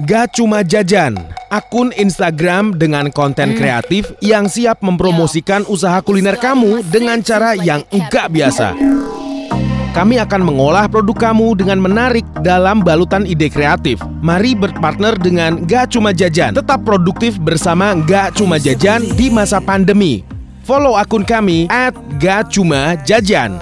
Gak Cuma Jajan, akun Instagram dengan konten hmm. kreatif yang siap mempromosikan ya. usaha kuliner kamu dengan cara yang enggak biasa. Kami akan mengolah produk kamu dengan menarik dalam balutan ide kreatif. Mari berpartner dengan Gak Cuma Jajan. Tetap produktif bersama Gak Cuma Jajan di masa pandemi. Follow akun kami at Gak Cuma Jajan.